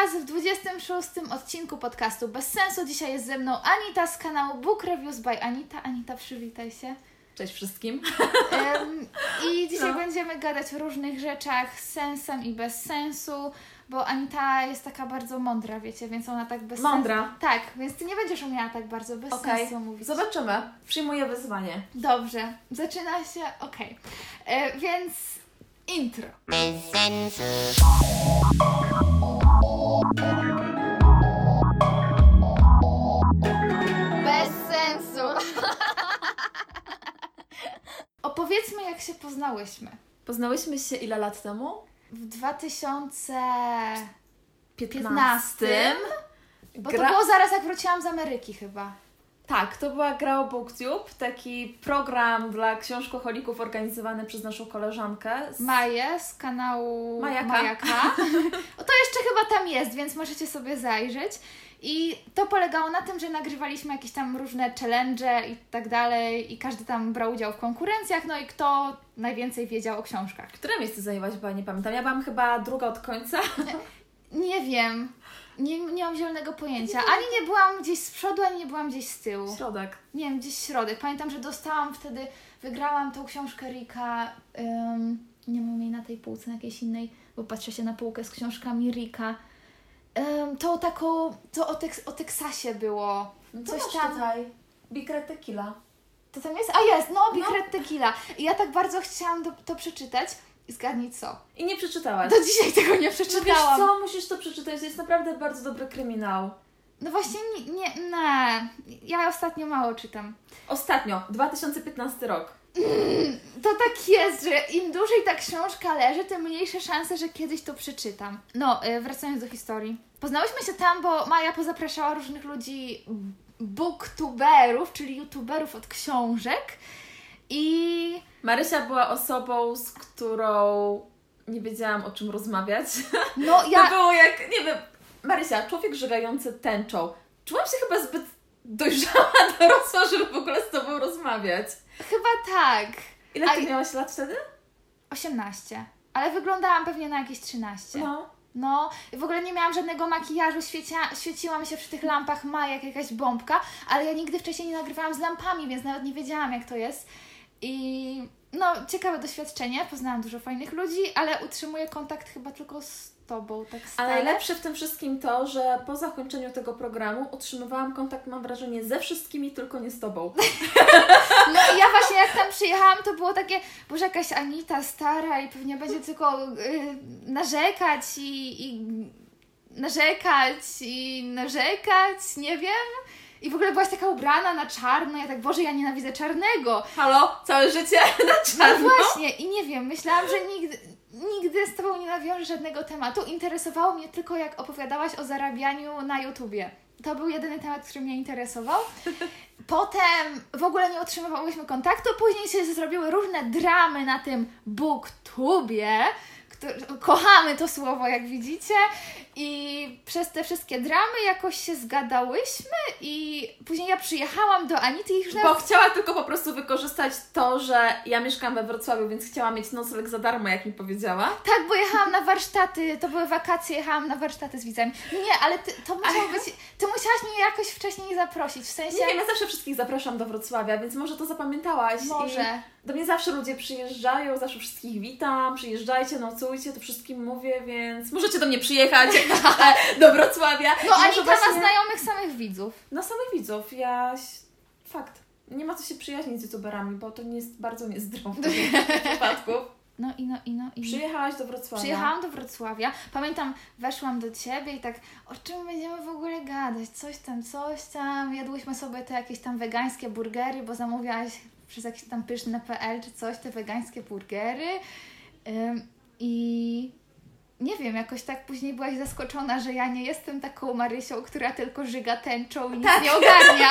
Was w 26 odcinku podcastu Bez Sensu. Dzisiaj jest ze mną Anita z kanału Book Reviews by Anita. Anita, przywitaj się. Cześć wszystkim. Um, I dzisiaj No. będziemy gadać o różnych rzeczach z sensem i bez sensu, bo Anita jest taka bardzo mądra, wiecie, więc ona tak bez Mądra. sensu... Tak, więc Ty nie będziesz umiała tak bardzo bez Okej, sensu mówić. zobaczymy. Przyjmuję wyzwanie. Dobrze, zaczyna się, okej. E, Więc intro. Bez sensu. Opowiedzmy, jak się poznałyśmy. Poznałyśmy się ile lat temu? W 2015, 15. bo Gra- to było zaraz jak wróciłam z Ameryki chyba. Tak, to była gra o BookTube, taki program dla książkoholików organizowany przez naszą koleżankę. Z... Maję z kanału Majaka. Majaka. O, to jeszcze chyba tam jest, więc możecie sobie zajrzeć. I to polegało na tym, że nagrywaliśmy jakieś tam różne challenge i tak dalej i każdy tam brał udział w konkurencjach, no i kto najwięcej wiedział o książkach. Które miejsce zajęłaś, bo nie pamiętam. Ja byłam chyba druga od końca. Nie wiem, nie, nie mam zielonego pojęcia. Ani nie byłam gdzieś z przodu, ani nie byłam gdzieś z tyłu. Środek. Nie wiem, gdzieś środek. Pamiętam, że dostałam wtedy, wygrałam tą książkę Rika, ym, nie mam jej na tej półce, na jakiejś innej, bo patrzę się na półkę z książkami Rika. Ym, tą taką, to o, Teks- o Teksasie było. No Coś tam- tutaj. Big Red Tequila. To tam jest? A jest, no, Big No. Red Tequila. I ja tak bardzo chciałam to, to przeczytać i zgadnij co. I nie przeczytałaś. Do dzisiaj tego nie No wiesz przeczytałam. co, musisz to przeczytać, to jest naprawdę bardzo dobry kryminał. No właśnie, nie, nie, nie. Ja ostatnio mało czytam. Ostatnio, 2015 rok. To tak jest, że im dłużej ta książka leży, tym mniejsze szanse, że kiedyś to przeczytam. No, y, wracając do historii. Poznałyśmy się tam, bo Maja pozapraszała różnych ludzi, booktuberów, czyli youtuberów od książek. I Marysia była osobą, z którą nie wiedziałam o czym rozmawiać. no To ja... było jak, nie wiem, Marysia, człowiek żegający tęczą. Czułam się chyba zbyt dojrzała, dorosła, żeby w ogóle z Tobą rozmawiać. Chyba tak. Ile Ty miałaś lat wtedy? 18. Ale wyglądałam pewnie na jakieś 13. No. No, i w ogóle nie miałam żadnego makijażu, świecia, świeciłam się przy tych lampach Majek, jakaś bombka, ale ja nigdy wcześniej nie nagrywałam z lampami, więc nawet nie wiedziałam, jak to jest. I no, ciekawe doświadczenie, poznałam dużo fajnych ludzi, ale utrzymuję kontakt chyba tylko z Tobą, tak stale. najlepsze w tym wszystkim to, że po zakończeniu tego programu utrzymywałam kontakt, mam wrażenie, ze wszystkimi, tylko nie z Tobą. No i ja właśnie jak tam przyjechałam, to było takie, boże jakaś Anita stara i pewnie będzie tylko y, narzekać i, i narzekać i narzekać, nie wiem. I w ogóle byłaś taka ubrana na czarno, ja tak, Boże, ja nienawidzę czarnego. Halo? Całe życie na No czarno? właśnie, i nie wiem, myślałam, że nigdy, nigdy z Tobą nie nawiążę żadnego tematu. Interesowało mnie tylko, jak opowiadałaś o zarabianiu na YouTubie. To był jedyny temat, który mnie interesował. Potem w ogóle nie utrzymywałyśmy kontaktu, później się zrobiły różne dramy na tym booktubie. Kochamy to słowo, jak widzicie. I przez te wszystkie dramy jakoś się zgadałyśmy i później ja przyjechałam do Anity i już Bo chciała tylko po prostu wykorzystać to, że ja mieszkam we Wrocławiu, więc chciała mieć nocleg za darmo, jak mi powiedziała. Tak, bo jechałam na warsztaty, to były wakacje, jechałam na warsztaty z widzami. Nie, ale ty, to musiało być, ty musiałaś mnie jakoś wcześniej zaprosić, w sensie... Nie wiem, ja zawsze wszystkich zapraszam do Wrocławia, więc może to zapamiętałaś. Może. I do mnie zawsze ludzie przyjeżdżają, zawsze wszystkich witam, przyjeżdżajcie, nocujcie, to wszystkim mówię, więc możecie do mnie przyjechać do Wrocławia. No, Anita ma właśnie- znajomych samych widzów. Na samych widzów, ja... Fakt. Nie ma co się przyjaźnić z youtuberami, bo to nie jest bardzo niezdrowe w przypadków. No i no i no i... Przyjechałaś do Wrocławia. Przyjechałam do Wrocławia, pamiętam, weszłam do Ciebie i tak, o czym będziemy w ogóle gadać, coś tam, coś tam, jadłyśmy sobie te jakieś tam wegańskie burgery, bo zamówiłaś przez jakieś tam pyszne.pl czy coś, te wegańskie burgery Ym, i nie wiem, jakoś tak później byłaś zaskoczona, że ja nie jestem taką Marysią, która tylko żyga tęczą i nic nie ogarnia.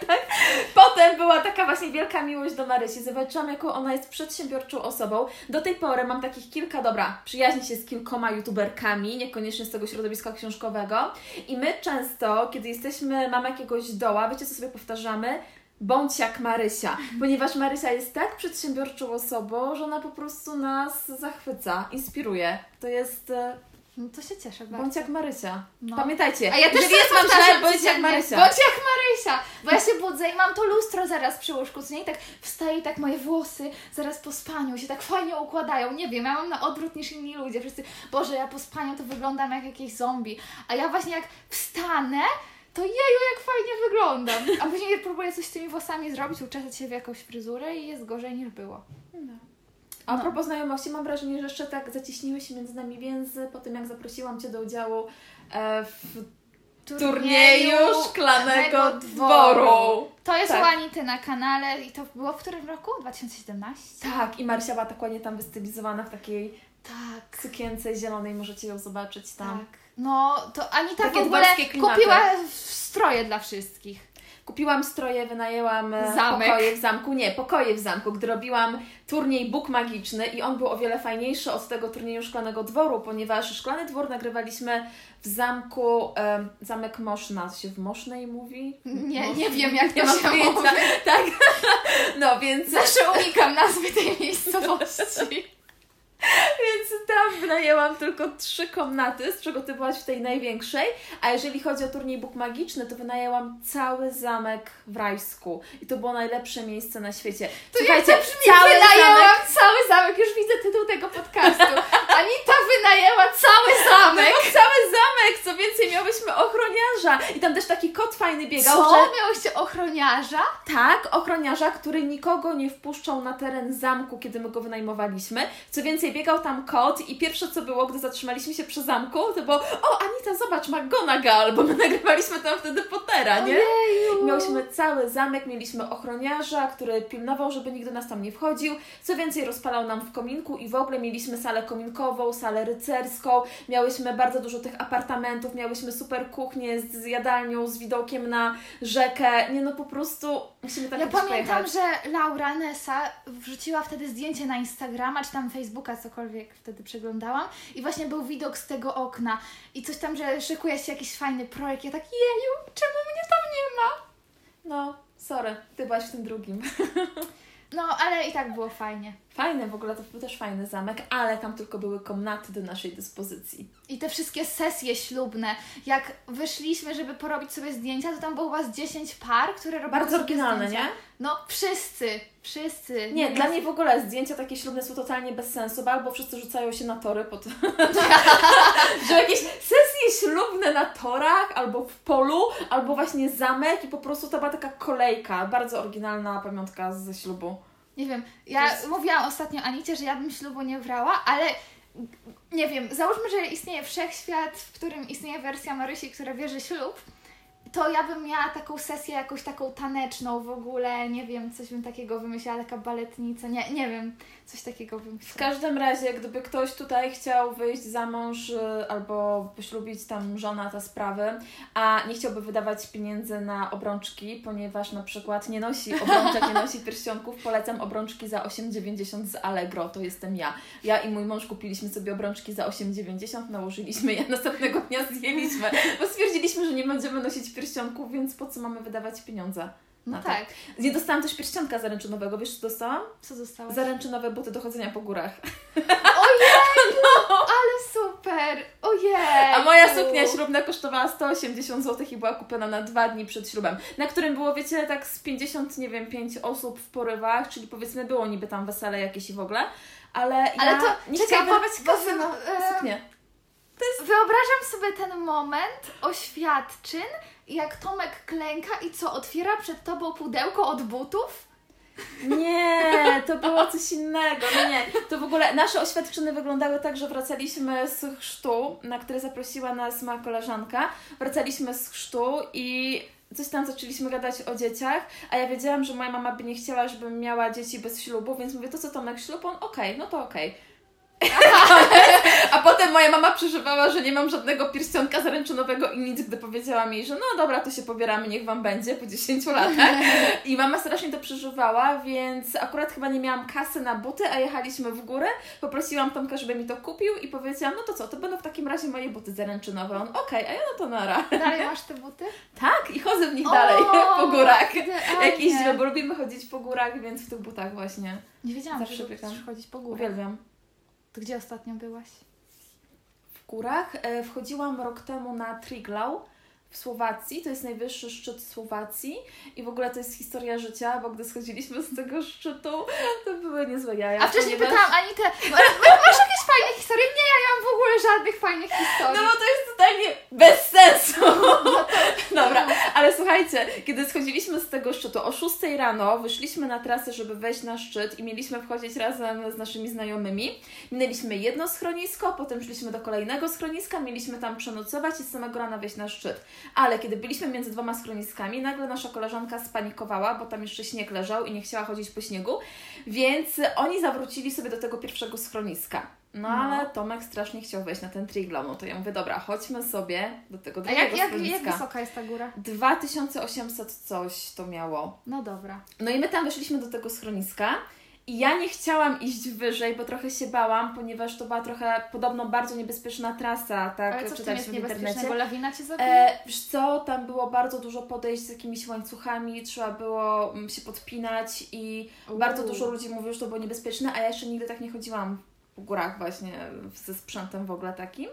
Potem była taka właśnie wielka miłość do Marysi. Zobaczyłam, jaką ona jest przedsiębiorczą osobą. Do tej pory mam takich kilka, dobra, przyjaźnię się z kilkoma youtuberkami, niekoniecznie z tego środowiska książkowego. I my często, kiedy jesteśmy, mamy jakiegoś doła, wiecie co sobie powtarzamy? Bądź jak Marysia, ponieważ Marysia jest tak przedsiębiorczą osobą, że ona po prostu nas zachwyca, inspiruje. To jest e, No to się cieszę bardzo. Bądź jak Marysia. No. Pamiętajcie, A ja też jest powtarzam źle, bądź jak Marysia. Bądź jak Marysia! Bo ja się budzę i mam to lustro zaraz przy łóżku, co nie? I tak wstaję i tak moje włosy zaraz po spaniu się tak fajnie układają. Nie wiem, ja mam na odwrót niż inni ludzie. Wszyscy, Boże, ja po spaniu to wyglądam jak jakiś zombie. A ja właśnie jak wstanę, to jeju, jak fajnie wyglądam. A później próbuję coś z tymi włosami zrobić, uczesać się w jakąś fryzurę i jest gorzej niż było. A No. propos znajomości, mam wrażenie, że jeszcze tak zacieśniły się między nami więzy po tym, jak zaprosiłam Cię do udziału e, w turnieju szklanego dworu. To jest Tak. u Anity na kanale i to było w którym roku? 2017? Tak, i Marsia była tak ładnie tam wystylizowana w takiej Tak. sukience zielonej, możecie ją zobaczyć tam. Tak. No, to Anita Takie w ogóle kupiła stroje dla wszystkich. Kupiłam stroje, wynajęłam e, Zamek. pokoje w zamku. Nie, pokoje w zamku, gdy robiłam turniej Bóg Magiczny i on był o wiele fajniejszy od tego turnieju Szklanego Dworu, ponieważ Szklany Dwór nagrywaliśmy w zamku, em, zamek Moszna, się w Mosznej mówi? Nie, nie wiem jak Nie to się mówi. Tak, no więc, Zawsze unikam nazwy tej miejscowości. więc tam wynajęłam tylko trzy komnaty, z czego Ty byłaś w tej największej, a jeżeli chodzi o turniej Bóg Magiczny, to wynajęłam cały zamek w Rajsku i to było najlepsze miejsce na świecie. To Słuchajcie, brzmi? cały zamek Wynajęłam cały zamek, już widzę tytuł tego podcastu. Anita wynajęła cały zamek. No, cały zamek, co więcej, miałyśmy ochroniarza i tam też taki kot fajny biegał, Co? że Miałyście ochroniarza? tak, ochroniarza, który nikogo nie wpuszczał na teren zamku, kiedy my go wynajmowaliśmy. Co więcej, biegał tam kot i pierwsze co było, gdy zatrzymaliśmy się przy zamku, to było o Anita, zobacz, McGonagall, bo my nagrywaliśmy tam wtedy Pottera, nie? Ojeju. Miałyśmy cały zamek, mieliśmy ochroniarza, który pilnował, żeby nikt do nas tam nie wchodził. Co więcej, rozpalał nam w kominku i w ogóle mieliśmy salę kominkową, salę rycerską. Miałyśmy bardzo dużo tych apartamentów, miałyśmy super kuchnię z jadalnią, z widokiem na rzekę. Nie no, po prostu musimy tam Ja pamiętam, pojechać. że Laura Nessa wrzuciła wtedy zdjęcie na Instagrama, czy tam Facebooka, cokolwiek wtedy przeglądałam i właśnie był widok z tego okna i coś tam, że szykuje się jakiś fajny projekt. Ja tak, jeju, czemu mnie tam nie ma? No, sorry, ty byłaś w tym drugim. No, ale i tak było fajnie. Fajny w ogóle, to był też fajny zamek, ale tam tylko były komnaty do naszej dyspozycji. I te wszystkie sesje ślubne, jak wyszliśmy, żeby porobić sobie zdjęcia, to tam było was 10 par, które robiły Bardzo oryginalne, zdjęcia. nie? No, wszyscy, wszyscy. Nie, dla mnie w ogóle zdjęcia takie ślubne są totalnie bez sensu, bo albo wszyscy rzucają się na tory, po to, że jakieś sesje ślubne na torach, albo w polu, albo właśnie zamek i po prostu to była taka kolejka, bardzo oryginalna pamiątka ze ślubu. Nie wiem, ja jest- mówiłam ostatnio Anicie, że ja bym ślubu nie brała, ale nie wiem, załóżmy, że istnieje wszechświat, w którym istnieje wersja Marysi, która wierzy ślub, to ja bym miała taką sesję jakąś taką taneczną w ogóle, nie wiem, coś bym takiego wymyślała, taka baletnica, nie, nie wiem, coś takiego W wymyślała. każdym razie, gdyby ktoś tutaj chciał wyjść za mąż y, albo poślubić tam żona te sprawy, a nie chciałby wydawać pieniędzy na obrączki, ponieważ na przykład nie nosi obrączek, nie nosi pierścionków, polecam obrączki za 8,90 z Allegro, to jestem ja. Ja i mój mąż kupiliśmy sobie obrączki za 8,90, nałożyliśmy je, następnego dnia zdjęliśmy, bo stwierdziliśmy, że nie będziemy nosić pierścionków, więc po co mamy wydawać pieniądze? No to? tak, Nie dostałam też pierścionka zaręczynowego, wiesz co dostałam? co zostało? Zaręczynowe buty do chodzenia po górach. Ojej, ale super, ojej. A moja suknia ślubna kosztowała 180 zł i była kupiona na dwa dni przed ślubem, na którym było, wiecie, tak z 50, nie wiem, 5 osób w porywach, czyli powiedzmy było niby tam wesele jakieś i w ogóle, ale ja Ale to, nie czekaj, dawać bo kasy na e, suknię. Wyobrażam sobie ten moment oświadczyn, jak Tomek klęka i co, otwiera przed tobą pudełko od butów? Nie, to było coś innego. Nie, nie. To w ogóle nasze oświadczyny wyglądały tak, że wracaliśmy z chrztu, na który zaprosiła nas moja koleżanka. Wracaliśmy z chrztu i coś tam zaczęliśmy gadać o dzieciach, a ja wiedziałam, że moja mama by nie chciała, żebym miała dzieci bez ślubu, więc mówię, to co Tomek ślub? On, okej, no to okej. A potem moja mama przeżywała, że nie mam żadnego pierścionka zaręczynowego i nic, gdy powiedziała mi, że no dobra, to się pobieramy, niech Wam będzie po 10 latach. I mama strasznie to przeżywała, więc akurat chyba nie miałam kasy na buty, a jechaliśmy w górę. Poprosiłam Tomka, żeby mi to kupił i powiedziałam, no to co, to będą w takim razie moje buty zaręczynowe. On, okej, a ja no to nara. Dalej masz te buty? Tak, i chodzę w nich dalej, O, po górach. Jak jeździmy, bo lubimy chodzić po górach, więc w tych butach właśnie. Nie wiedziałam, Zawsze że lubisz chodzić po górę. Uwielbiam. To gdzie ostatnio byłaś? w górach. E, wchodziłam rok temu na Triglau w Słowacji, to jest najwyższy szczyt Słowacji i w ogóle to jest historia życia, bo gdy schodziliśmy z tego szczytu, to były niezłe jaja. A wcześniej ponieważ- pytałam Anitę, "Ma- ma- masz jakieś fajne historie? Nie, ja nie mam w ogóle żadnych fajnych historii. No bo to jest totalnie bez sensu. Dobra, ale słuchajcie, kiedy schodziliśmy z tego szczytu o 6 rano, wyszliśmy na trasę, żeby wejść na szczyt i mieliśmy wchodzić razem z naszymi znajomymi. Minęliśmy jedno schronisko, potem szliśmy do kolejnego schroniska, mieliśmy tam przenocować i z samego rana wejść na szczyt. Ale kiedy byliśmy między dwoma schroniskami, nagle nasza koleżanka spanikowała, bo tam jeszcze śnieg leżał i nie chciała chodzić po śniegu, więc oni zawrócili sobie do tego pierwszego schroniska. No, No. ale Tomek strasznie chciał wejść na ten triglaw, no to ja mówię, dobra, chodźmy sobie do tego A drugiego jak, jak, jak schroniska. wysoka jest ta góra? 2800 coś to miało. No dobra. No i my tam weszliśmy do tego schroniska i ja nie chciałam iść wyżej, bo trochę się bałam, ponieważ to była trochę podobno bardzo niebezpieczna trasa, tak Ale co w tym jest niebezpiecznego? internecie. Lawina Cię zabije? E, wiesz co, tam było bardzo dużo podejść z jakimiś łańcuchami, trzeba było mm, się podpinać i bardzo Uuu. dużo ludzi mówiło, że to było niebezpieczne, a ja jeszcze nigdy tak nie chodziłam w górach właśnie ze sprzętem w ogóle takim.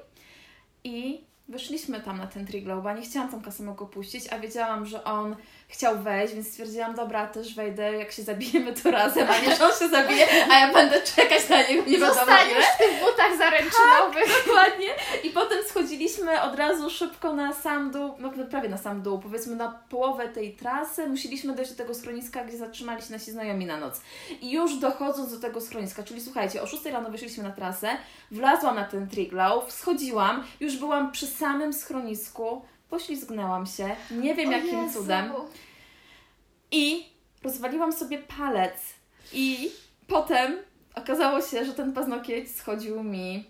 I wyszliśmy tam na ten ja nie chciałam Tomka samego puścić, a wiedziałam, że on chciał wejść, więc stwierdziłam, dobra, też wejdę, jak się zabijemy to razem, a nie, że on się zabije, a ja będę czekać na niego, nie wiadomo ile. W tych butach zaręczynowych. Dokładnie. I potem schodziliśmy od razu szybko na sam dół, no prawie na sam dół, powiedzmy na połowę tej trasy. Musieliśmy dojść do tego schroniska, gdzie zatrzymali się nasi znajomi na noc. I już dochodząc do tego schroniska, czyli słuchajcie, o 6 rano wyszliśmy na trasę, wlazłam na ten triglaw, schodziłam, już byłam przy samym schronisku, poślizgnęłam się, nie wiem O jakim Jezu. cudem. I rozwaliłam sobie palec. I potem okazało się, że ten paznokieć schodził mi.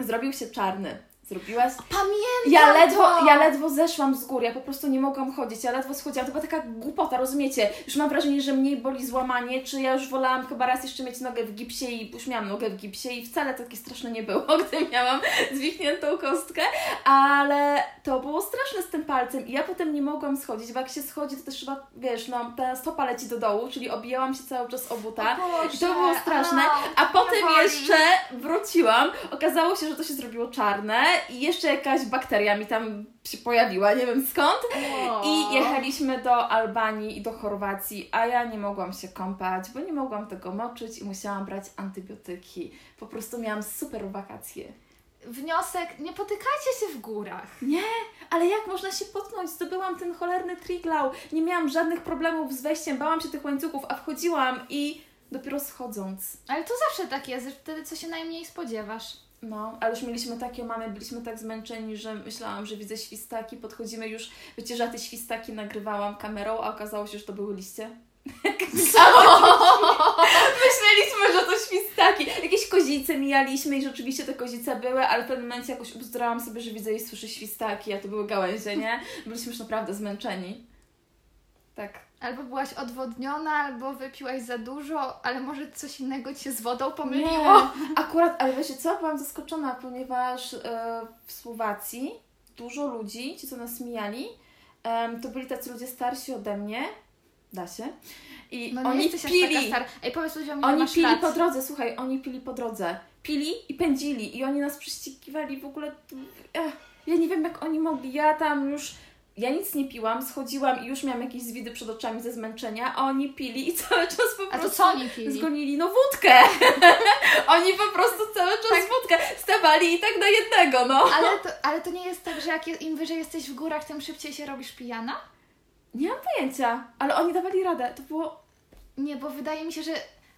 Zrobił się czarny. Zrobiłaś. Pamiętam Ja ledwo, to! ja ledwo zeszłam z góry, ja po prostu nie mogłam chodzić, ja ledwo schodziłam. To była taka głupota, rozumiecie? Już mam wrażenie, że mniej boli złamanie, czy ja już wolałam chyba raz jeszcze mieć nogę w gipsie i już miałam nogę w gipsie i wcale takie straszne nie było, gdy miałam zwichniętą kostkę, ale to było straszne z tym palcem i ja potem nie mogłam schodzić, bo jak się schodzi, to też trzeba, wiesz, no, ta stopa leci do dołu, czyli obijałam się cały czas o buta. I to było straszne. A to potem jeszcze wróciłam. Okazało się, że to się zrobiło czarne i jeszcze jakaś bakteria mi tam się pojawiła, nie wiem skąd. O. I jechaliśmy do Albanii i do Chorwacji, a ja nie mogłam się kąpać, bo nie mogłam tego moczyć i musiałam brać antybiotyki. Po prostu miałam super wakacje. Wniosek, nie potykajcie się w górach. Nie, ale jak można się potknąć? Zdobyłam ten cholerny triglau. Nie miałam żadnych problemów z wejściem, bałam się tych łańcuchów, a wchodziłam i dopiero schodząc. Ale to zawsze tak jest, że wtedy co się najmniej spodziewasz. No, ale już mieliśmy takie mamy, byliśmy tak zmęczeni, że myślałam, że widzę świstaki, podchodzimy już, wiecie, że ja te świstaki nagrywałam kamerą, a okazało się, że to były liście. Myśleliśmy, że to świstaki. Jakieś kozice mijaliśmy i rzeczywiście te kozice były, ale w pewnym momencie jakoś ubzdurałam sobie, że widzę i słyszę świstaki, a to były gałęzie, nie? Byliśmy już naprawdę zmęczeni. Tak. Albo byłaś odwodniona, albo wypiłaś za dużo, ale może coś innego Cię z wodą pomyliło. Nie, akurat, ale wiecie co, byłam zaskoczona, ponieważ e, w Słowacji dużo ludzi, ci co nas mijali, em, to byli tacy ludzie starsi ode mnie, da się, i No oni pili. Ej, powiedz ludziom, oni masz pili lat. po drodze, słuchaj, oni pili po drodze, pili i pędzili i oni nas prześcigiwali w ogóle, ech, ja nie wiem jak oni mogli, ja tam już... Ja nic nie piłam, schodziłam i już miałam jakieś zwidy przed oczami ze zmęczenia, a oni pili i cały czas po A prostu co oni pili? Zgonili, no wódkę! Oni po prostu cały czas wódkę stawali i tak na jednego, no. Ale to, ale to nie jest tak, że jak im wyżej jesteś w górach, tym szybciej się robisz pijana? Nie mam pojęcia, ale oni dawali radę. To było... Nie, bo wydaje mi się, że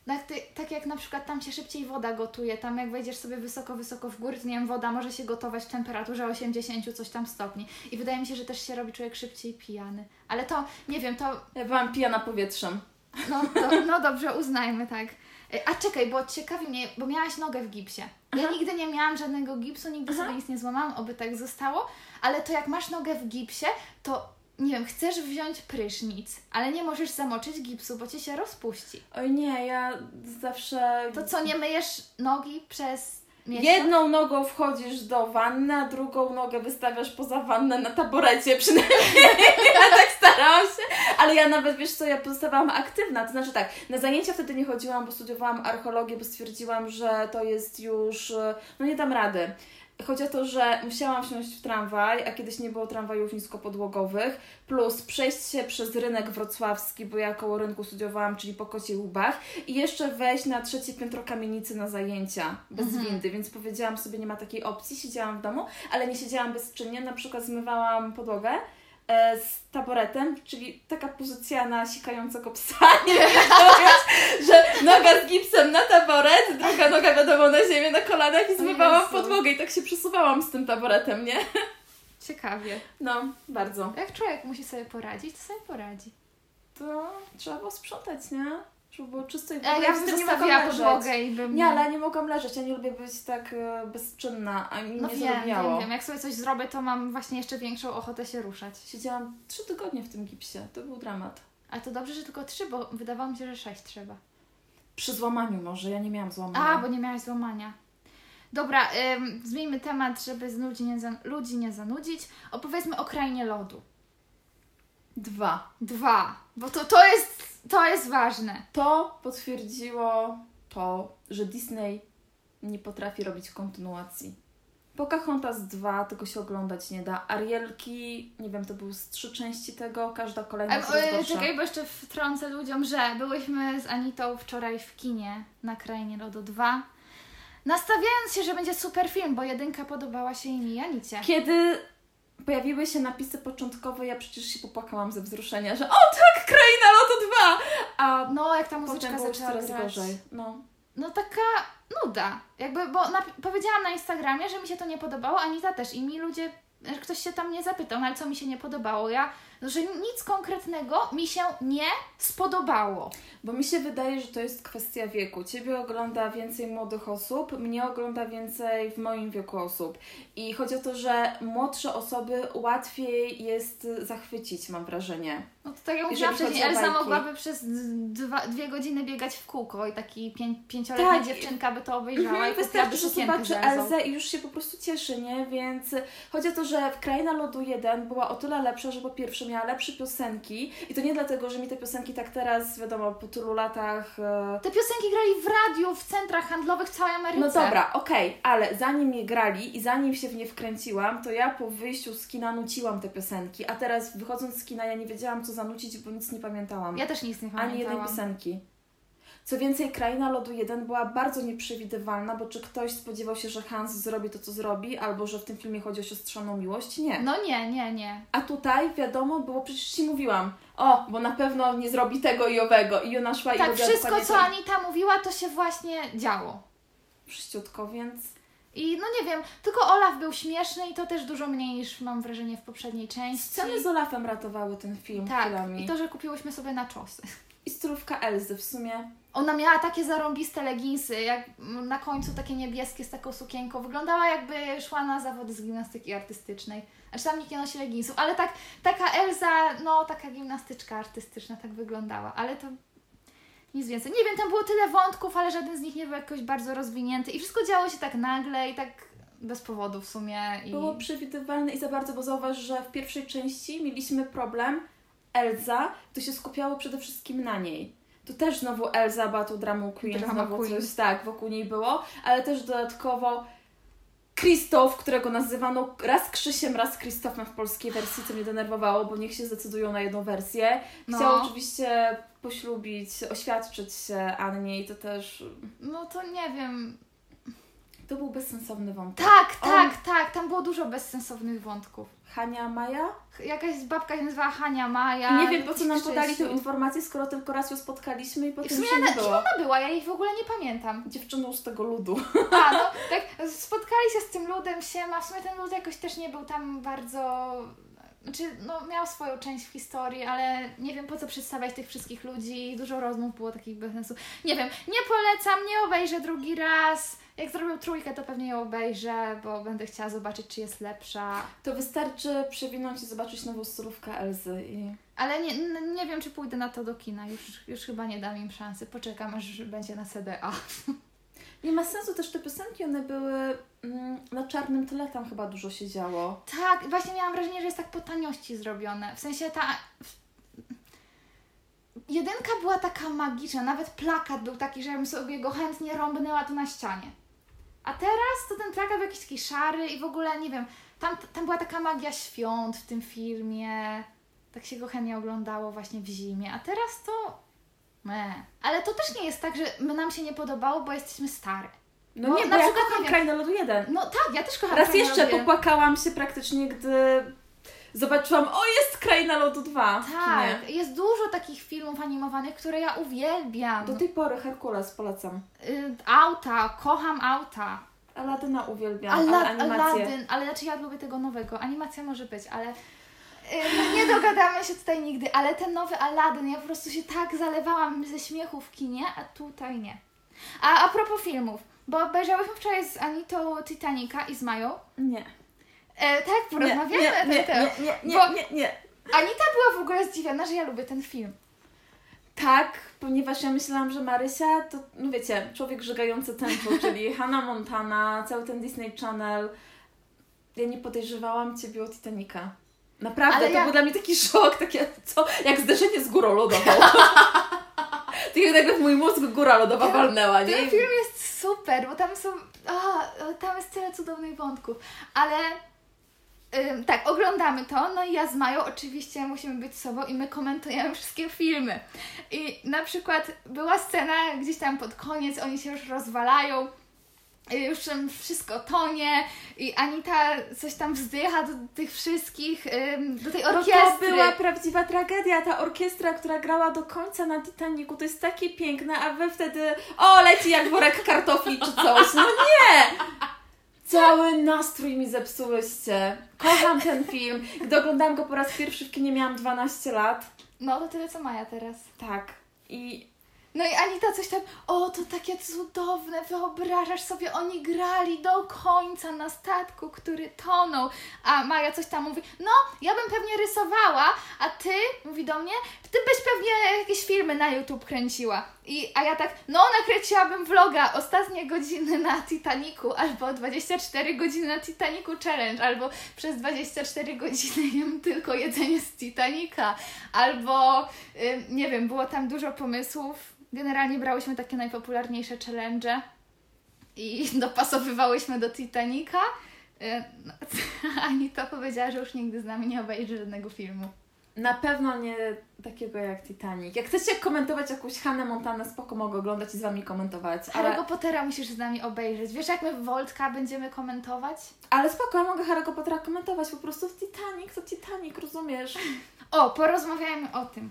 tak, ty, tak jak na przykład tam się szybciej woda gotuje, tam jak wejdziesz sobie wysoko, wysoko w górę, nie wiem, woda może się gotować w temperaturze 80 coś tam stopni. I wydaje mi się, że też się robi człowiek szybciej pijany. Ale to, nie wiem, to, Ja byłam pijana powietrzem. no, to, no dobrze, uznajmy, tak. E, A czekaj, bo ciekawi mnie, bo miałaś nogę w gipsie. Ja nigdy nie miałam żadnego gipsu, nigdy Aha. sobie nic nie złamałam, oby tak zostało, ale to jak masz nogę w gipsie, to nie wiem, chcesz wziąć prysznic, ale nie możesz zamoczyć gipsu, bo ci się rozpuści. Oj nie, ja zawsze... To co, nie myjesz nogi przez miesiąc? Jedną nogą wchodzisz do wanny, a drugą nogę wystawiasz poza wannę na taborecie przynajmniej. Ja tak starałam się, ale ja nawet, wiesz co, ja pozostawałam aktywna. To znaczy tak, na zajęcia wtedy nie chodziłam, bo studiowałam archeologię, bo stwierdziłam, że to jest już, e, no nie dam rady. Chodzi o to, że musiałam wsiąść w tramwaj, a kiedyś nie było tramwajów niskopodłogowych, plus przejść się przez rynek wrocławski, bo ja koło rynku studiowałam, czyli po Kocich Łubach, i jeszcze wejść na trzecie piętro kamienicy na zajęcia bez Mhm. windy, więc powiedziałam sobie, nie ma takiej opcji, siedziałam w domu, ale nie siedziałam bezczynnie, na przykład zmywałam podłogę z taboretem, czyli taka pozycja na sikającego psa, nie wiem że noga z gipsem na taboret, druga noga wiadomo na ziemię, na kolanach i zmywałam podłogę i tak się przesuwałam z tym taboretem, nie? Ciekawie. No, bardzo. Jak człowiek musi sobie poradzić, to sobie poradzi. To trzeba było sprzątać, nie? Żeby było czysto i ogóle ja bym nie podłogę i bym... Nie, ale nie mogłam leżeć, ja nie lubię być tak e, bezczynna, a mi No nie wiem, zarobiało. wiem, wiem. Jak sobie coś zrobię, to mam właśnie jeszcze większą ochotę się ruszać. Siedziałam trzy tygodnie w tym gipsie, to był dramat. Ale to dobrze, że tylko trzy, bo wydawało mi się, że sześć trzeba. Przy złamaniu może, ja nie miałam złamania. A, bo nie miałaś złamania. Dobra, ym, zmieńmy temat, żeby z ludzi nie, za, ludzi nie zanudzić. Opowiedzmy o krainie lodu. Dwa. Dwa, bo to, to, jest, to jest ważne. To potwierdziło to, że Disney nie potrafi robić kontynuacji. Pocahontas 2 tego się oglądać nie da. Arielki, nie wiem, to były z trzy części tego, każda kolejna jest e, gorsza. czekaj, bo jeszcze wtrącę ludziom, że byłyśmy z Anitą wczoraj w kinie na Krainie Lodu 2. Nastawiając się, że będzie super film, bo jedynka podobała się im i Anicie. Kiedy pojawiły się napisy początkowe, ja przecież się popłakałam ze wzruszenia, że o tak, Kraina Lotu 2! A No, jak ta muzyczka zaczęła coraz grać. gorzej. No. No taka nuda. Jakby, bo napi- powiedziałam na Instagramie, że mi się to nie podobało, Anita też i mi ludzie, że ktoś się tam nie zapytał, no ale co mi się nie podobało? Ja, że nic konkretnego mi się nie spodobało. Bo mi się wydaje, że to jest kwestia wieku. Ciebie ogląda więcej młodych osób, mnie ogląda więcej w moim wieku osób. I chodzi o to, że młodsze osoby łatwiej jest zachwycić, mam wrażenie. No to tak jak mówiłam wcześniej, Elza mogłaby przez dwa, dwie godziny biegać w kółko i taki pię, pięcioletnia Tak. dziewczynka by to obejrzała Mhm, i Wystarczy, że zobaczy. Elzę i już się po prostu cieszy, nie? Więc chodzi o to, że w Kraina Lodu 1 była o tyle lepsza, że po pierwsze miała lepsze piosenki i to nie dlatego, że mi te piosenki tak teraz, wiadomo, po tylu latach... e, Te piosenki grali w radiu, w centrach handlowych w całej Ameryce. No dobra, okej, ale zanim je grali i zanim się w nie wkręciłam, to ja po wyjściu z kina nuciłam te piosenki, a teraz wychodząc z kina ja nie wiedziałam co zanucić, bo nic nie pamiętałam. Ja też nic nie Ani jednej pamiętałam. piosenki. Co więcej, Kraina Lodu 1 była bardzo nieprzewidywalna, bo czy ktoś spodziewał się, że Hans zrobi to, co zrobi, albo że w tym filmie chodzi o siostrzaną miłość? Nie. No nie, nie, nie. A tutaj, wiadomo, było, przecież Ci mówiłam, o, bo na pewno nie zrobi tego i owego. I ona szła i Tak, wszystko co. Anita mówiła, to się właśnie działo. Wszyściutko, więc... I no nie wiem, tylko Olaf był śmieszny i to też dużo mniej niż mam wrażenie w poprzedniej części. Sceny z Olafem ratowały ten film Tak, chwilami. i to, że kupiłyśmy sobie na czosy. I strójka Elzy w sumie. Ona miała takie zarąbiste leginsy, jak na końcu takie niebieskie z taką sukienką. Wyglądała jakby szła na zawody z gimnastyki artystycznej. Znaczy tam nikt nie nosi leginsów, ale tak, taka Elza, no taka gimnastyczka artystyczna tak wyglądała, ale to nic więcej. Nie wiem, tam było tyle wątków, ale żaden z nich nie był jakoś bardzo rozwinięty i wszystko działo się tak nagle i tak bez powodu w sumie. I... Było przewidywalne i za bardzo, bo zauważ, że w pierwszej części mieliśmy problem Elza, to się skupiało przede wszystkim na niej. Tu też znowu Elza była tą dramą queen, Drama znowu queen. coś tak wokół niej było, ale też dodatkowo Krzysztof, którego nazywano raz Krzysiem, raz Krzysztofem w polskiej wersji, co mnie denerwowało, bo niech się zdecydują na jedną wersję. No. Chciał oczywiście poślubić, oświadczyć się Annie i to też... No to nie wiem. To był bezsensowny wątek. Tak, On- tak, tak, tam było dużo bezsensownych wątków. Hania Maja? Jakaś babka się nazywała Hania Maja. Nie wiem, po co nam podali tę informację, skoro tylko raz ją spotkaliśmy i I w potem sumie się nie kim było. ona była? Ja jej w ogóle nie pamiętam. Dziewczyną z tego ludu. A, no, tak, spotkali się z tym ludem siema. W sumie ten lud jakoś też nie był tam bardzo... Znaczy, no, miał swoją część w historii, ale nie wiem po co przedstawiać tych wszystkich ludzi. Dużo rozmów było takich bez sensu. Nie wiem, nie polecam, nie obejrzę drugi raz. Jak zrobił trójkę, to pewnie ją obejrzę, bo będę chciała zobaczyć, czy jest lepsza. To wystarczy przewinąć i zobaczyć nową surówkę Elzy i... Ale nie, nie wiem, czy pójdę na to do kina. Już, już chyba nie dam im szansy. Poczekam, aż będzie na CDA. Nie ma sensu też te piosenki, one były mm, na czarnym tle, tam chyba dużo się działo. Tak, właśnie miałam wrażenie, że jest tak po taniości zrobione. W sensie ta. Jedynka była taka magiczna, nawet plakat był taki, że ja bym sobie go chętnie rąbnęła tu na ścianie. A teraz to ten plakat był jakiś taki szary i w ogóle, nie wiem, tam, tam była taka magia świąt w tym filmie. Tak się go chętnie oglądało właśnie w zimie. A teraz to... Me. Ale to też nie jest tak, że my nam się nie podobało, bo jesteśmy stare. No Bo nie, na bo ja przykład, kocham wiem- Krainę Lodu 1. No tak, ja też kocham Raz Krainę jeszcze popłakałam się praktycznie, gdy zobaczyłam, o jest Kraina Lodu 2 w kinie. Tak, jest dużo takich filmów animowanych, które ja uwielbiam. Do tej pory Herkules polecam. Y, auta, kocham auta. Aladyna uwielbiam, Ala- ale animację. Aladdin, ale znaczy ja lubię tego nowego. Animacja może być, ale y, no nie dogadamy się tutaj nigdy. Ale ten nowy Aladdin, ja po prostu się tak zalewałam ze śmiechu w kinie, a tutaj nie. A a propos filmów, bo obejrzałyśmy wczoraj z Anitą Titanica i z Mają. Nie. E, tak, porozmawiamy nie, na ten nie, temat. nie, nie, Bo- nie, nie, nie. Anita była w ogóle zdziwiona, że ja lubię ten film. Tak, ponieważ ja myślałam, że Marysia to, no wiecie, człowiek żegający tempo, czyli Hannah Montana, cały ten Disney Channel. Ja nie podejrzewałam Ciebie o Titanica. Naprawdę, Ale to ja- był dla mnie taki szok, takie, co, jak zderzenie z górą lodową. jak nagle w mój mózg góra lodowa Ten- walnęła, nie? Ten film jest super, bo tam są. A, tam jest tyle cudownych wątków. Ale ym, tak, oglądamy to. No i ja z Mają oczywiście musimy być sobą i my komentujemy wszystkie filmy. I na przykład była scena gdzieś tam pod koniec, oni się już rozwalają. y, Już tam wszystko tonie i Anita coś tam wzdycha do tych wszystkich, do tej No orkiestry. to była prawdziwa tragedia. Ta orkiestra, która grała do końca na Titanicu, to jest takie piękne, a wy wtedy o, leci jak worek kartofli czy coś. No nie! Cały nastrój mi zepsułyście. Kocham ten film. Gdy oglądałam go po raz pierwszy w kinie, miałam 12 lat. No to tyle co Maja teraz. Tak. I No i Anita coś tam, o to takie cudowne, wyobrażasz sobie, oni grali do końca na statku, który tonął, a Maja coś tam mówi, no ja bym pewnie rysowała, a ty, mówi do mnie, ty byś pewnie jakieś filmy na YouTube kręciła. I, a ja tak, no nakręciłabym vloga, ostatnie godziny na Titaniku, albo 24 godziny na Titaniku challenge, albo przez 24 godziny jem tylko jedzenie z Titanica, albo nie wiem, było tam dużo pomysłów. Generalnie brałyśmy takie najpopularniejsze challenge i dopasowywałyśmy do Titanica. Y, No, Anita powiedziała, że już nigdy z nami nie obejrzy żadnego filmu. Na pewno nie takiego jak Titanic. Jak chcecie komentować jakąś Hannę Montanę, spoko mogę oglądać i z Wami komentować. Ale, Harry'ego Pottera musisz z nami obejrzeć. Wiesz, jak my Voltka będziemy komentować? ale spoko, ja mogę Harry'ego Pottera komentować. Po prostu Titanic to Titanic, rozumiesz? O, porozmawiajmy o tym.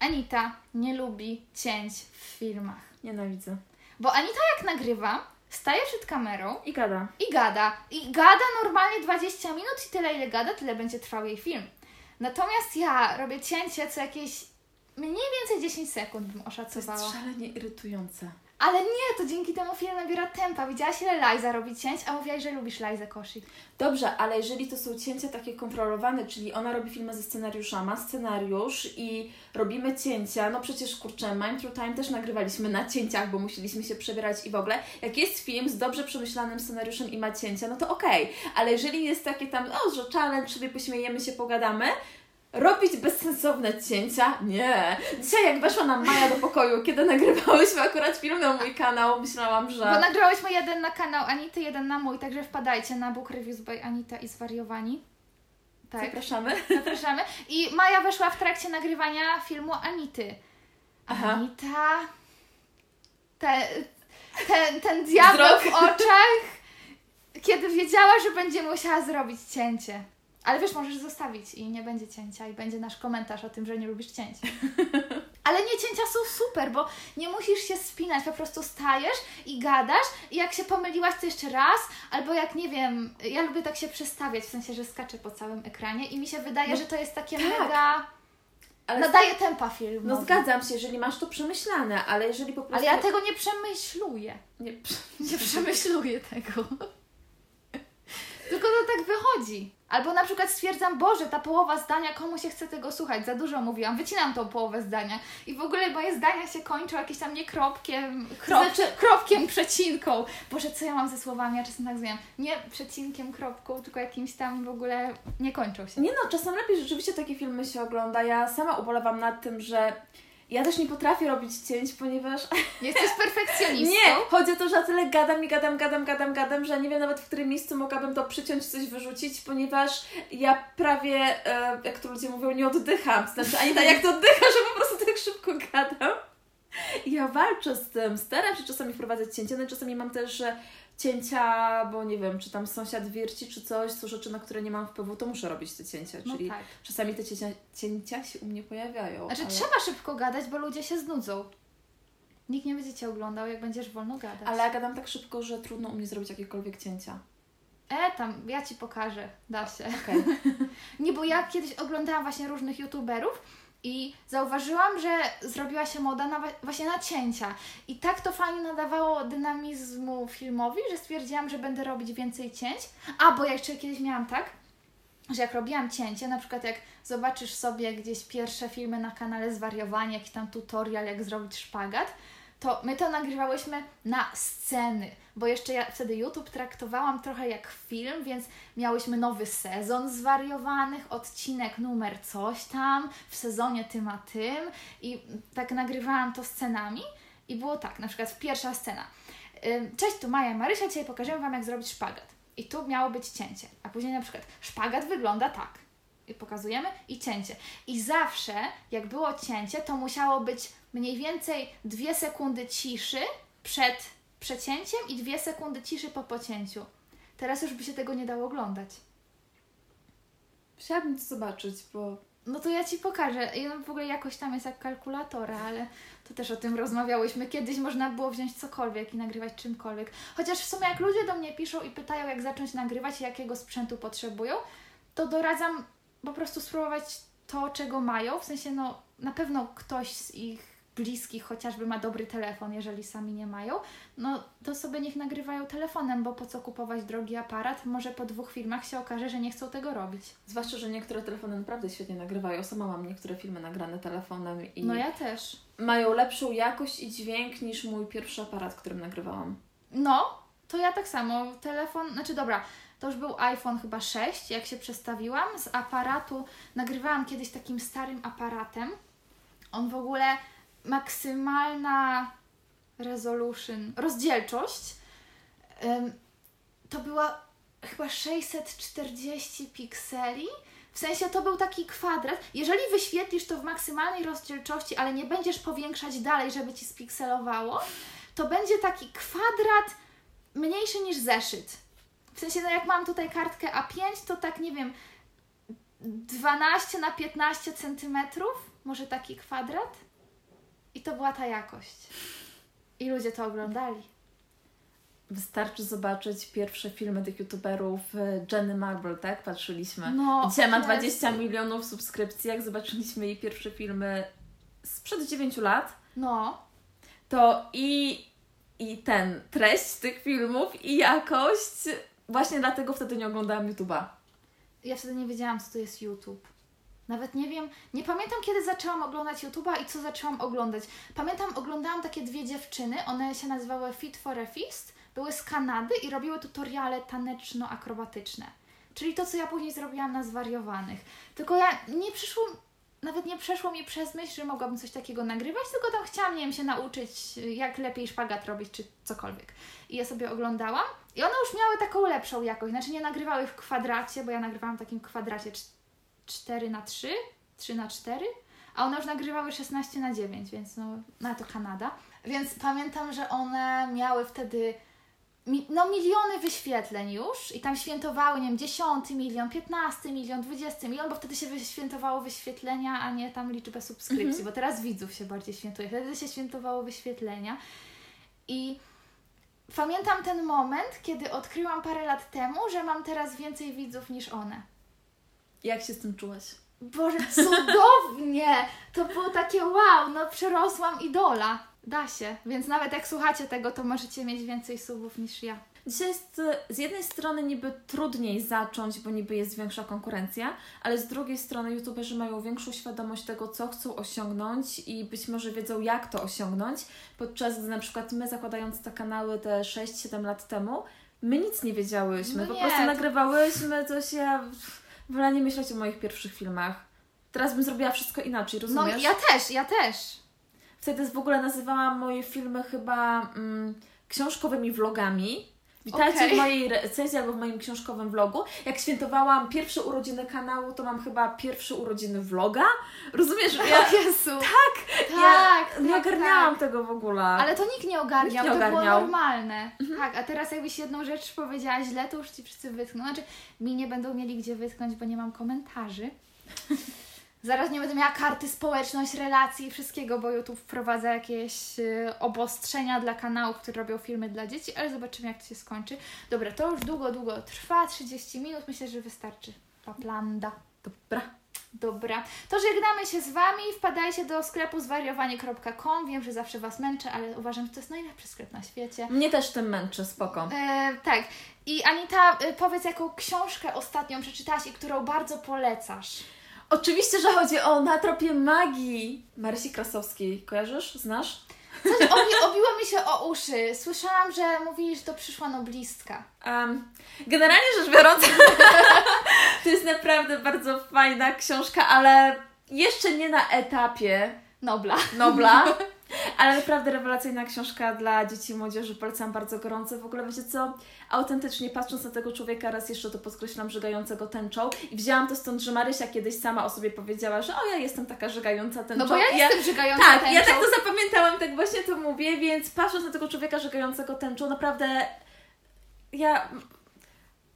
Anita nie lubi cięć w filmach. Nienawidzę. Bo Anita jak nagrywa, staje przed kamerą I gada. i gada. I gada normalnie 20 minut i tyle ile gada, tyle będzie trwał jej film. Natomiast ja robię cięcie co jakieś mniej więcej 10 sekund bym To jest oszacowała. szalenie irytujące. Ale nie, to dzięki temu film nabiera tempa. Widziałaś ile Liza robi cięć, a mówiłaś, że lubisz Lizę Koshi. Dobrze, ale jeżeli to są cięcia takie kontrolowane, czyli ona robi filmy ze scenariusza, ma scenariusz i robimy cięcia, no przecież kurczę, Mind Through Time też nagrywaliśmy na cięciach, bo musieliśmy się przebierać i w ogóle. Jak jest film z dobrze przemyślanym scenariuszem i ma cięcia, no to okej, ale jeżeli jest takie tam, o, że challenge, sobie pośmiejemy się, pogadamy, Robić bezsensowne cięcia? Nie. Dzisiaj jak weszła nam Maja do pokoju, kiedy nagrywałyśmy akurat film na mój kanał, myślałam, że... Bo nagrałyśmy jeden na kanał Anity, jeden na mój, także wpadajcie na Book Reviews by Anita i Zwariowani. Tak, Zapraszamy. zapraszamy. I Maja weszła w trakcie nagrywania filmu Anity. Aha. Anita... Te, ten, ten diabeł w oczach, kiedy wiedziała, że będzie musiała zrobić cięcie. Ale wiesz, możesz zostawić i nie będzie cięcia i będzie nasz komentarz o tym, że nie lubisz cięć. Ale nie cięcia są super, bo nie musisz się spinać, po prostu stajesz i gadasz i jak się pomyliłaś to jeszcze raz, albo jak nie wiem, ja lubię tak się przestawiać, w sensie, że skaczę po całym ekranie i mi się wydaje, No że to jest takie tak. mega... Ale Nadaje tempa filmu. No zgadzam się, jeżeli masz to przemyślane, ale jeżeli po prostu... Ale ja tego nie przemyśluję. Nie, Nie przemyśluję tego. Tylko to tak wychodzi. Albo na przykład stwierdzam, Boże, ta połowa zdania, komu się chce tego słuchać? Za dużo mówiłam, wycinam tą połowę zdania. I w ogóle moje zdania się kończą jakimś tam nie kropkiem, krop, Znaczy- kropkiem, przecinką. Boże, co ja mam ze słowami? Ja czasem tak zmieniam. Nie przecinkiem, kropką, tylko jakimś tam w ogóle nie kończą się. Nie no, czasem lepiej rzeczywiście takie filmy się ogląda. Ja sama ubolewam nad tym, że Ja też nie potrafię robić cięć, ponieważ Jesteś perfekcjonistą. Nie, chodzi o to, że ja tyle gadam i gadam, gadam, gadam, gadam, że nie wiem nawet w którym miejscu mogłabym to przyciąć, coś wyrzucić, ponieważ ja prawie, e, jak to ludzie mówią, nie oddycham. Znaczy, ani tak jak to oddycha, że po prostu tak szybko gadam. Ja walczę z tym, staram się czasami wprowadzać cięcia, no i czasami mam też że cięcia, bo nie wiem, czy tam sąsiad wierci, czy coś, są rzeczy, na które nie mam wpływu, to muszę robić te cięcia, No czyli tak. czasami te cięcia, cięcia się u mnie pojawiają. Znaczy ale... trzeba szybko gadać, bo ludzie się znudzą. Nikt nie będzie Cię oglądał, jak będziesz wolno gadać. Ale ja gadam tak szybko, że trudno u mnie zrobić jakiekolwiek cięcia. E, tam, ja Ci pokażę, da się. Okej. Nie, bo ja kiedyś oglądałam właśnie różnych youtuberów i zauważyłam, że zrobiła się moda na, właśnie na cięcia. I tak to fajnie nadawało dynamizmu filmowi, że stwierdziłam, że będę robić więcej cięć. A, bo ja jeszcze kiedyś miałam tak, że jak robiłam cięcie, na przykład jak zobaczysz sobie gdzieś pierwsze filmy na kanale Zwariowanie, jakiś tam tutorial, jak zrobić szpagat, to my to nagrywałyśmy na sceny, bo jeszcze ja wtedy YouTube traktowałam trochę jak film, więc miałyśmy nowy sezon zwariowanych, odcinek numer coś tam, w sezonie tym a tym i tak nagrywałam to scenami i było tak, na przykład pierwsza scena. Cześć, tu Maja Marysia, dzisiaj pokażemy Wam jak zrobić szpagat. I tu miało być cięcie, a później na przykład szpagat wygląda tak. I pokazujemy i cięcie. I zawsze, jak było cięcie, to musiało być mniej więcej dwie sekundy ciszy przed przecięciem i dwie sekundy ciszy po pocięciu. Teraz już by się tego nie dało oglądać. Chciałabym to zobaczyć, bo No to ja Ci pokażę. I w ogóle jakoś tam jest jak kalkulatora, ale to też o tym rozmawiałyśmy. Kiedyś można było wziąć cokolwiek i nagrywać czymkolwiek. Chociaż w sumie jak ludzie do mnie piszą i pytają, jak zacząć nagrywać i jakiego sprzętu potrzebują, to doradzam po prostu spróbować to, czego mają. W sensie, no na pewno ktoś z ich bliskich chociażby ma dobry telefon, jeżeli sami nie mają, no to sobie niech nagrywają telefonem, bo po co kupować drogi aparat? Może po dwóch filmach się okaże, że nie chcą tego robić. zwłaszcza, że niektóre telefony naprawdę świetnie nagrywają. Sama mam niektóre filmy nagrane telefonem i No ja też. mają lepszą jakość i dźwięk niż mój pierwszy aparat, którym nagrywałam. No, to ja tak samo. Telefon, znaczy dobra, to już był iPhone chyba 6, jak się przestawiłam. Z aparatu nagrywałam kiedyś takim starym aparatem. On w ogóle maksymalna resolution, rozdzielczość to była chyba 640 pikseli. W sensie to był taki kwadrat. Jeżeli wyświetlisz to w maksymalnej rozdzielczości, ale nie będziesz powiększać dalej, żeby ci spikselowało, to będzie taki kwadrat mniejszy niż zeszyt. W sensie, no jak mam tutaj kartkę A5, to tak nie wiem, 12 na 15 centymetrów, może taki kwadrat. I to była ta jakość. I ludzie to oglądali. Wystarczy zobaczyć pierwsze filmy tych youtuberów e, Jenny Marble, tak? Patrzyliśmy. No, Dzisiaj ma Jezu. 20 milionów subskrypcji. Jak zobaczyliśmy jej pierwsze filmy sprzed 9 lat, No, to i, i ten, treść tych filmów i jakość, właśnie dlatego wtedy nie oglądałam YouTube'a. ja wtedy nie wiedziałam, co to jest YouTube. Nawet nie wiem, nie pamiętam kiedy zaczęłam oglądać YouTube'a i co zaczęłam oglądać. Pamiętam, oglądałam takie dwie dziewczyny, one się nazywały Fit for a Feast, były z Kanady i robiły tutoriale taneczno-akrobatyczne. Czyli to, co ja później zrobiłam na zwariowanych. Tylko ja nie przyszło, nawet nie przeszło mi przez myśl, że mogłabym coś takiego nagrywać, tylko tam chciałam, nie wiem, się nauczyć, jak lepiej szpagat robić, czy cokolwiek. I ja sobie oglądałam i one już miały taką lepszą jakość. Znaczy nie nagrywały w kwadracie, bo ja nagrywałam w takim kwadracie 4 na 3 3 na 4 a one już nagrywały 16 na 9 więc no, no to Kanada. Więc pamiętam, że one miały wtedy no miliony wyświetleń już i tam świętowały, nie wiem, 10 milion, 15 milion, 20 milion, bo wtedy się wyświętowało wyświetlenia, a nie tam liczbę subskrypcji, bo teraz widzów się bardziej świętuje. Wtedy się świętowało wyświetlenia i pamiętam ten moment, kiedy odkryłam parę lat temu, że mam teraz więcej widzów niż one. Jak się z tym czułaś? Boże, cudownie! To było takie wow, no przerosłam idola. Da się, więc nawet jak słuchacie tego, to możecie mieć więcej subów niż ja. Dzisiaj jest z jednej strony niby trudniej zacząć, bo niby jest większa konkurencja, ale z drugiej strony youtuberzy mają większą świadomość tego, co chcą osiągnąć i być może wiedzą, jak to osiągnąć, podczas gdy na przykład my zakładając te kanały te 6-7 lat temu, my nic nie wiedziałyśmy, No po nie, prostu to- nagrywałyśmy coś, ja wolę nie myśleć o moich pierwszych filmach. Teraz bym zrobiła wszystko inaczej, No rozumiesz? ja też, ja też. Wtedy w ogóle nazywałam moje filmy chyba mm, książkowymi vlogami. Witajcie Okej. w mojej recenzji albo w moim książkowym vlogu. Jak świętowałam pierwsze urodziny kanału, to mam chyba pierwsze urodziny vloga. Rozumiesz? Ja, O Jezu. Tak, ja tak, nie tak, ogarniałam tak. tego w ogóle. Ale to nikt nie ogarniał, Nikt nie to było ogarniał. normalne. Tak, a teraz jakbyś jedną rzecz powiedziała źle, to już ci wszyscy wytkną. Znaczy, mi nie będą mieli gdzie wytknąć, bo nie mam komentarzy. Zaraz nie będę miała karty społeczność, relacji i wszystkiego, bo YouTube wprowadza jakieś y, obostrzenia dla kanałów, które robią filmy dla dzieci, ale zobaczymy jak to się skończy. Dobra, to już długo, długo trwa, 30 minut, myślę, że wystarczy. Paplanda. Dobra. Dobra, to żegnamy się z Wami. Wpadajcie do sklepu zwariowanie.com. Wiem, że zawsze Was męczę, ale uważam, że to jest najlepszy sklep na świecie. Mnie też tym męczy, spoko. E, tak. I Anita, e, powiedz, jaką książkę ostatnią przeczytałaś i którą bardzo polecasz? Oczywiście, że chodzi o Na tropie magii Marysi Krasowskiej. Kojarzysz? Znasz? Coś obi, obiło mi się o uszy. Słyszałam, że mówili, że to przyszła noblistka. Um, generalnie rzecz biorąc, to jest naprawdę bardzo fajna książka, ale jeszcze nie na etapie Nobla. Nobla. Ale naprawdę rewelacyjna książka dla dzieci i młodzieży, polecam bardzo gorąco. W ogóle wiecie co, autentycznie patrząc na tego człowieka, raz jeszcze to podkreślam, żygającego tęczą i wzięłam to stąd, że Marysia kiedyś sama o sobie powiedziała, że o ja jestem taka żygająca tęczą. No bo ja I jestem żygająca Tak, tęczą. ja tak to zapamiętałam, tak właśnie to mówię, więc patrząc na tego człowieka żygającego tęczą, naprawdę ja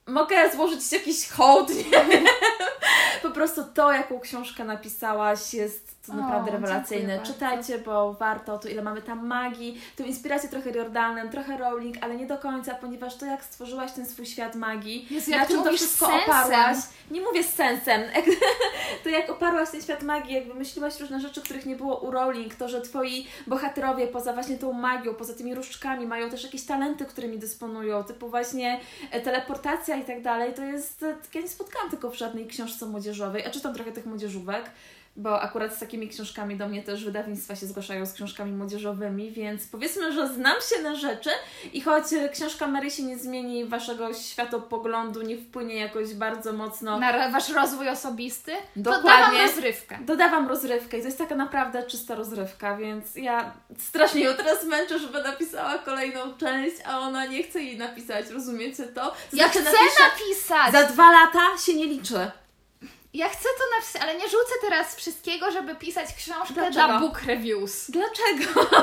mogę złożyć jakiś hołd, nie. Po prostu to, jaką książkę napisałaś jest O, naprawdę rewelacyjne. bardzo. Czytajcie, bo warto, tu ile mamy tam magii, tą inspirację trochę Riordanem, trochę Rowling, ale nie do końca, ponieważ to jak stworzyłaś ten swój świat magii, Jezu, na czym to wszystko sensem. oparłaś, nie mówię z sensem, to jak oparłaś ten świat magii, jak wymyśliłaś różne rzeczy, których nie było u Rowling, to, że twoi bohaterowie poza właśnie tą magią, poza tymi różdżkami mają też jakieś talenty, którymi dysponują, typu właśnie e, teleportacja i tak dalej, to jest, e, ja nie spotkałam tylko w żadnej książce młodzieżowej, a czytam trochę tych młodzieżówek, bo akurat z takimi książkami do mnie też wydawnictwa się zgłaszają z książkami młodzieżowymi, więc powiedzmy, że znam się na rzeczy i choć książka Marysi nie zmieni waszego światopoglądu, nie wpłynie jakoś bardzo mocno Na wasz rozwój osobisty? Dokładnie. dawam rozrywkę. Dodawam rozrywkę i to jest taka naprawdę czysta rozrywka, więc ja strasznie ją teraz męczę, żeby napisała kolejną część, a ona nie chce jej napisać, rozumiecie to? To Ja znaczy, chcę napisze- napisać! Za dwa lata się nie liczy. Ja chcę to napisać, ale nie rzucę teraz wszystkiego, żeby pisać książkę Dlaczego? dla book reviews. Dlaczego?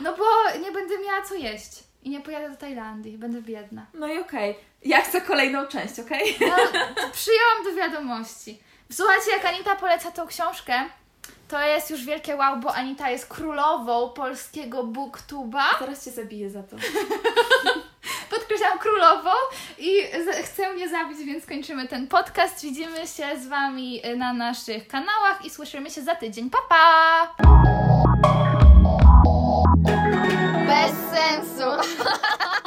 No bo nie będę miała co jeść. I nie pojadę do Tajlandii, będę biedna. No i okej. Ja chcę kolejną część, okej? No, przyjęłam do wiadomości. Słuchajcie, jak Anita poleca tą książkę, to jest już wielkie wow, bo Anita jest królową polskiego booktuba. Zaraz Cię zabiję za to. Podkreślam królową i chcę mnie zabić, więc kończymy ten podcast. Widzimy się z Wami na naszych kanałach i słyszymy się za tydzień. Pa, pa! Bez sensu.